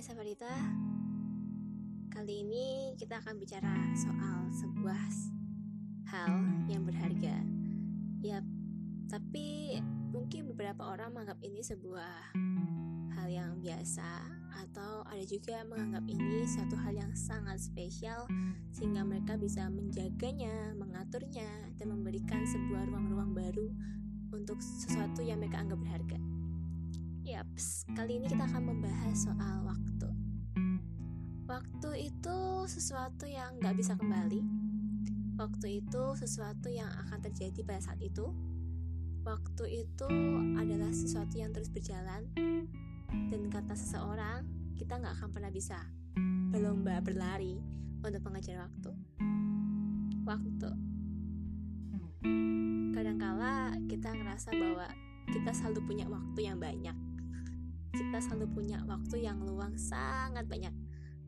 Hai Safarita Kali ini kita akan bicara soal sebuah hal yang berharga. Ya, tapi mungkin beberapa orang menganggap ini sebuah hal yang biasa Atau ada juga yang menganggap ini suatu hal yang sangat spesial Sehingga mereka bisa menjaganya, mengaturnya Dan memberikan sebuah ruang-ruang baru untuk sesuatu yang mereka anggap berharga. Yaps, kali ini kita akan membahas soal waktu. Waktu itu sesuatu yang gak bisa kembali. Waktu itu sesuatu yang akan terjadi pada saat itu. Waktu itu adalah sesuatu yang terus berjalan. Dan kata seseorang, kita gak akan pernah bisa berlomba berlari untuk mengejar waktu. Waktu. Kadangkala kita ngerasa bahwa kita selalu punya waktu yang banyak. Kita selalu punya waktu yang luang sangat banyak.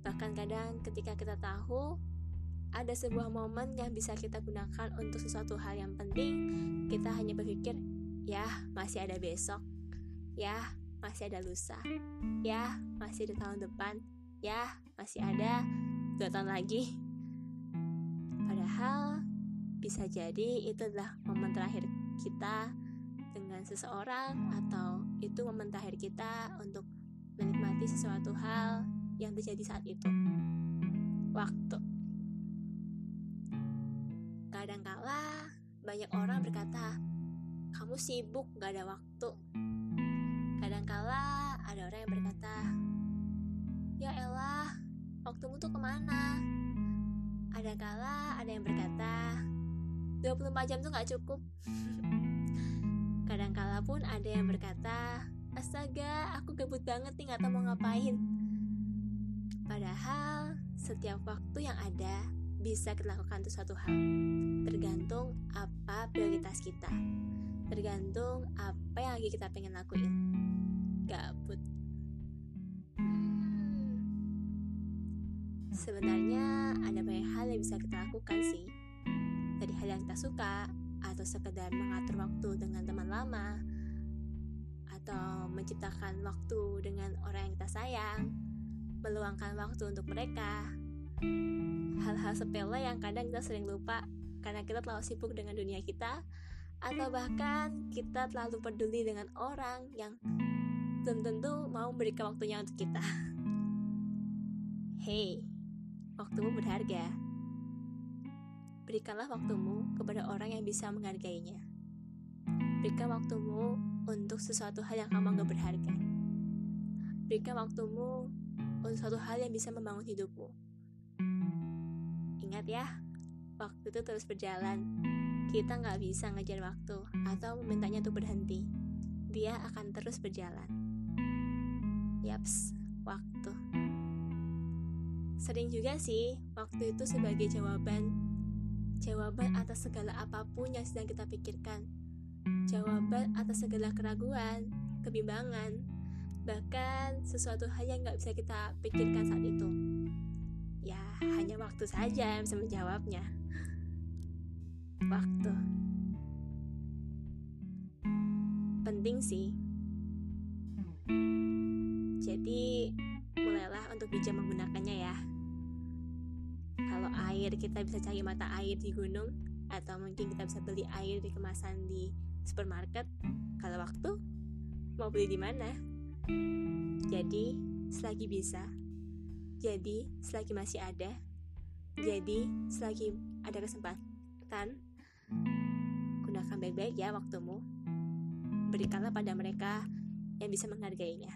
Bahkan kadang ketika kita tahu ada sebuah momen yang bisa kita gunakan untuk sesuatu hal yang penting, kita hanya berpikir, ya masih ada besok, ya masih ada lusa, ya masih ada tahun depan, ya masih ada dua tahun lagi. Padahal bisa jadi itu adalah momen terakhir kita dengan seseorang atau itu momen kita untuk menikmati sesuatu hal yang terjadi saat itu. Waktu. Kadangkala banyak orang berkata, kamu sibuk gak ada waktu. Kadangkala ada orang yang berkata, ya elah, waktumu tuh ke mana? Ada kala ada yang berkata, 24 jam tuh gak cukup. Kadangkala pun ada yang berkata, astaga, aku gabut banget nih gak tau mau ngapain. Padahal setiap waktu yang ada bisa kita lakukan untuk suatu hal. Tergantung apa prioritas kita. Tergantung apa yang lagi kita pengen lakuin. Gabut. Sebenarnya ada banyak hal yang bisa kita lakukan sih. Dari hal yang kita suka, atau sekedar mengatur waktu dengan teman lama, atau menciptakan waktu dengan orang yang kita sayang, meluangkan waktu untuk mereka. Hal-hal sepele yang kadang kita sering lupa karena kita terlalu sibuk dengan dunia kita, atau bahkan kita terlalu peduli dengan orang yang belum tentu mau memberikan waktunya untuk kita. Hey, waktumu berharga. Berikanlah waktumu kepada orang yang bisa menghargainya. Berikan waktumu untuk sesuatu hal yang kamu anggap berharga. Berikan waktumu untuk suatu hal yang bisa membangun hidupmu. Ingat ya, waktu itu terus berjalan. Kita nggak bisa ngejar waktu atau memintanya untuk berhenti. Dia akan terus berjalan. Yaps, waktu. Sering juga sih, waktu itu sebagai jawaban jawaban atas segala apa pun yang sedang kita pikirkan. Jawaban atas segala keraguan, kebimbangan, bahkan sesuatu hal yang nggak bisa kita pikirkan saat itu. Ya, hanya waktu saja yang bisa menjawabnya. Waktu. Penting sih. Jadi, mulailah untuk bijak menggunakannya. Kalau air kita bisa cari mata air di gunung atau mungkin kita bisa beli air di kemasan di supermarket. Kalau waktu mau beli di mana? Jadi, selagi bisa, jadi selagi masih ada, jadi selagi ada kesempatan, gunakan baik-baik ya waktumu. Berikanlah pada mereka yang bisa menghargainya.